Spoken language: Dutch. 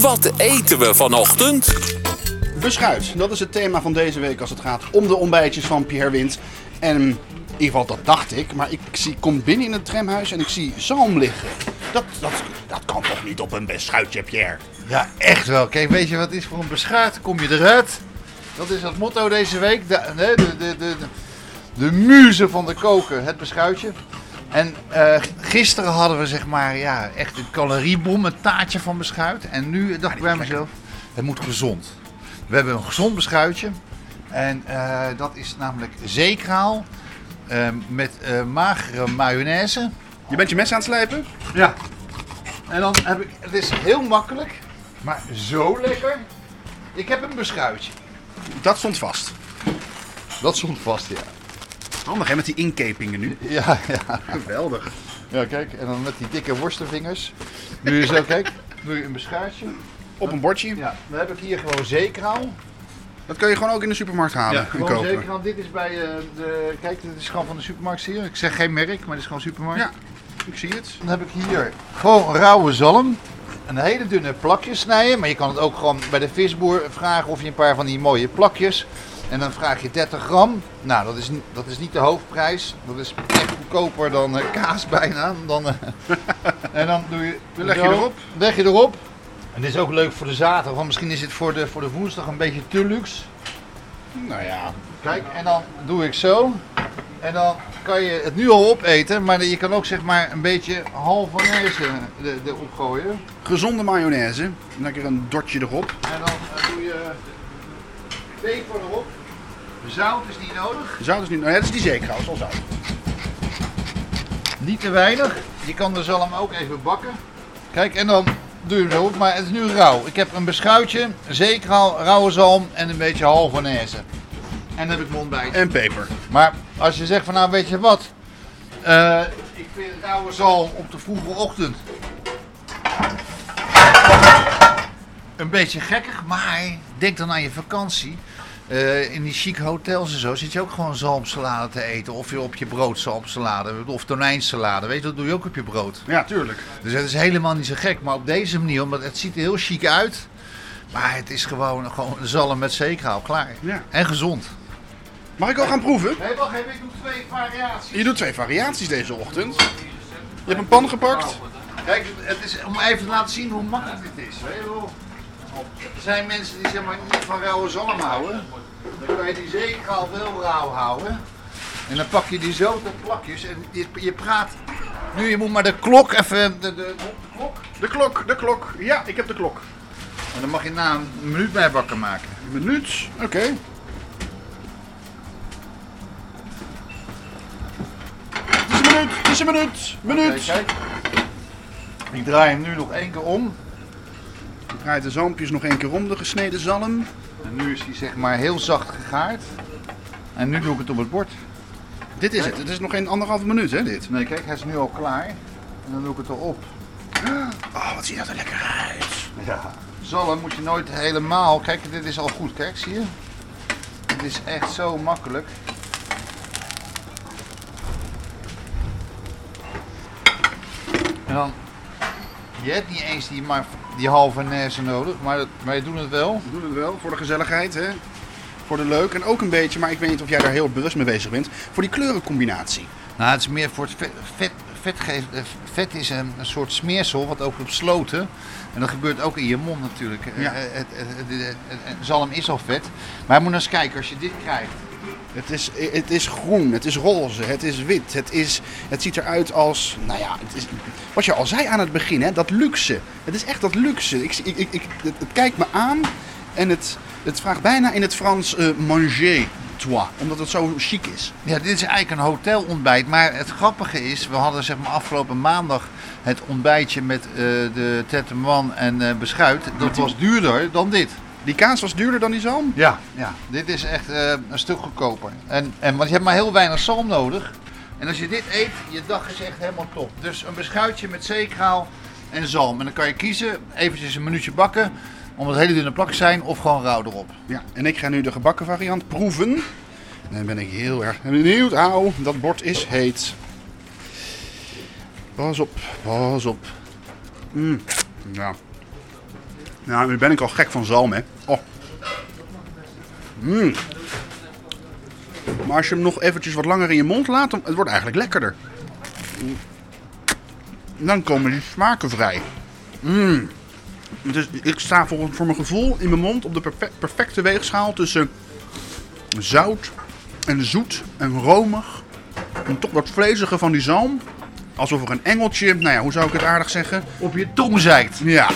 Wat eten we vanochtend? Beschuit, dat is het thema van deze week als het gaat om de ontbijtjes van Pierre Wind. En in ieder geval, dat dacht ik. Maar ik zie, kom binnen in het tramhuis en ik zie zalm liggen. Dat, dat, dat kan toch niet op een beschuitje, Pierre? Ja, echt wel. Kijk, weet je wat is voor een beschuit? Kom je eruit? Dat is het motto deze week. De, de, de, de, de, de muze van de koken, het beschuitje. En eh, gisteren hadden we zeg maar ja, echt een caloriebom, een taartje van beschuit. En nu dacht ik bij mezelf, het moet gezond. We hebben een gezond beschuitje. En eh, dat is namelijk zeekraal eh, met eh, magere mayonaise. Je bent je mes aan het slijpen? Ja. En dan heb ik, het is heel makkelijk, maar zo lekker. Ik heb een beschuitje. Dat stond vast. Dat stond vast, ja. Handig hè, met die inkepingen nu. Ja, ja. Geweldig. Ja, kijk, en dan met die dikke worstenvingers. Nu zo, kijk, doe je een beschuitje. Op een bordje. Ja, dan heb ik hier gewoon zeekraal. Dat kun je gewoon ook in de supermarkt halen en gewoon kopen. zeekraal. Dit is bij eh, de, kijk, dit is gewoon van de supermarkt hier. Ik zeg geen merk, maar dit is gewoon supermarkt. Ja, ik zie het. Dan heb ik hier gewoon rauwe zalm. Een hele dunne plakjes snijden. Maar je kan het ook gewoon bij de visboer vragen of je een paar van die mooie plakjes. En dan vraag je 30 gram. Nou, dat is, dat is niet de hoofdprijs. Dat is echt goedkoper dan eh, kaas bijna. Dan, eh, en dan doe je, Dan leg je erop. Leg je erop. En dit is ook leuk voor de zaterdag. Want misschien is het voor de, voor de woensdag een beetje te luxe. Nou ja, Kijk, en dan doe ik zo. En dan kan je het nu al opeten, maar je kan ook zeg maar een beetje halverwege de- erop gooien. gezonde mayonaise. Lekker een dotje erop. En dan eh, doe je peper erop. Zout is niet nodig. Zout is niet... Nou ja, dat is die is al zout. Niet te weinig. Je kan de zalm ook even bakken. Kijk, en dan doe je hem zo op, maar het is nu rauw. Ik heb een beschuitje, zeekraal, rauwe zalm en een beetje halverwege. En dan heb ik mijn ontbijt. En peper. Maar als je zegt van nou weet je wat, eh, ik vind rauwe zalm op de vroege ochtend een beetje gekkig, maar denk dan aan je vakantie. Eh, in die chic hotels en zo zit je ook gewoon zalmsalade te eten. Of je op je brood zalmsalade of tonijnsalade. Weet je, dat doe je ook op je brood. Ja, tuurlijk. Dus het is helemaal niet zo gek. Maar op deze manier, omdat het ziet er heel chic uit. Maar het is gewoon, gewoon zalm met zeekraal, klaar. Ja. En gezond. Mag ik al gaan proeven? Nee, wacht even, ik doe twee variaties. Je doet twee variaties deze ochtend. Je hebt een pan gepakt. Kijk, het is om even te laten zien hoe makkelijk dit is. Weet je wel. Er zijn mensen die zeg maar niet van rauwe zalm houden. Dan kan je die zeekraal wel rauw houden. En dan pak je die zo tot plakjes en je, je praat. Nu, je moet maar de klok even. De, de, de klok. De klok, de klok. Ja, ik heb de klok. En dan mag je na een minuut bij wakker maken. Een minuut. Oké. Het is een minuut. Het is een minuut. Minuut. Kijk. Ik draai hem nu nog één keer om. Draai de zalmpjes nog één keer om, de gesneden zalm. En nu is hij zeg maar heel zacht gegaard. En nu doe ik het op het bord. Dit is het. Het is nog geen anderhalve minuut, hè, dit. Nee, kijk, hij is nu al klaar. En dan doe ik het erop. Oh, wat ziet dat er lekker uit. Ja. Zalm moet je nooit helemaal. Kijk, dit is al goed. Kijk, zie je? Het is echt zo makkelijk. En dan. Je hebt niet eens die, maar, die halve nezen nodig, maar, je doet het wel. We doen het wel voor de gezelligheid, hè. Voor de leuk. En ook een beetje, maar ik weet niet of jij daar heel bewust mee bezig bent, voor die kleurencombinatie. Nou, het is meer voor het vet. Vet, vet, geeft, eh, vet is een, een soort smeersel wat ook op sloten. En dat gebeurt ook in je mond natuurlijk. Ja. Eh, Het, het, zalm is al vet. Maar je moet eens kijken, als je dit krijgt. Het is, het is groen, het is roze, het is wit, het, is, het ziet eruit als, nou ja, het is, wat je al zei aan het begin, hè, dat luxe. Het is echt dat luxe. Ik, ik, ik, het, het kijkt me aan en het, het vraagt bijna in het Frans eh, manger toi, omdat het zo chic is. Ja, dit is eigenlijk een hotelontbijt. Maar het grappige is, we hadden zeg maar afgelopen maandag het ontbijtje met eh, de tetteman en eh, beschuit. Dat was duurder dan dit. Die kaas was duurder dan die zalm? Ja, ja. dit is echt eh, een stuk goedkoper. En, en, want je hebt maar heel weinig zalm nodig. En als je dit eet, je dag is echt helemaal top. Dus een beschuitje met zeekraal en zalm. En dan kan je kiezen, eventjes een minuutje bakken, omdat het hele dunne plakjes zijn, of gewoon rauw erop. Ja, en ik ga nu de gebakken variant proeven. En dan ben ik heel erg benieuwd. Auw, dat bord is heet. Pas op, pas op. Mm, ja. Nou, nu ben ik al gek van zalm, hè. Oh. Mm. Maar als je hem nog eventjes wat langer in je mond laat, dan het wordt eigenlijk lekkerder. Mm. Dan komen die smaken vrij. Mm. Dus ik sta voor, voor mijn gevoel in mijn mond op de perfe- perfecte weegschaal tussen zout en zoet en romig. En toch wat vlezige van die zalm. Alsof er een engeltje, nou ja, hoe zou ik het aardig zeggen? Op je tong zeikt. Ja,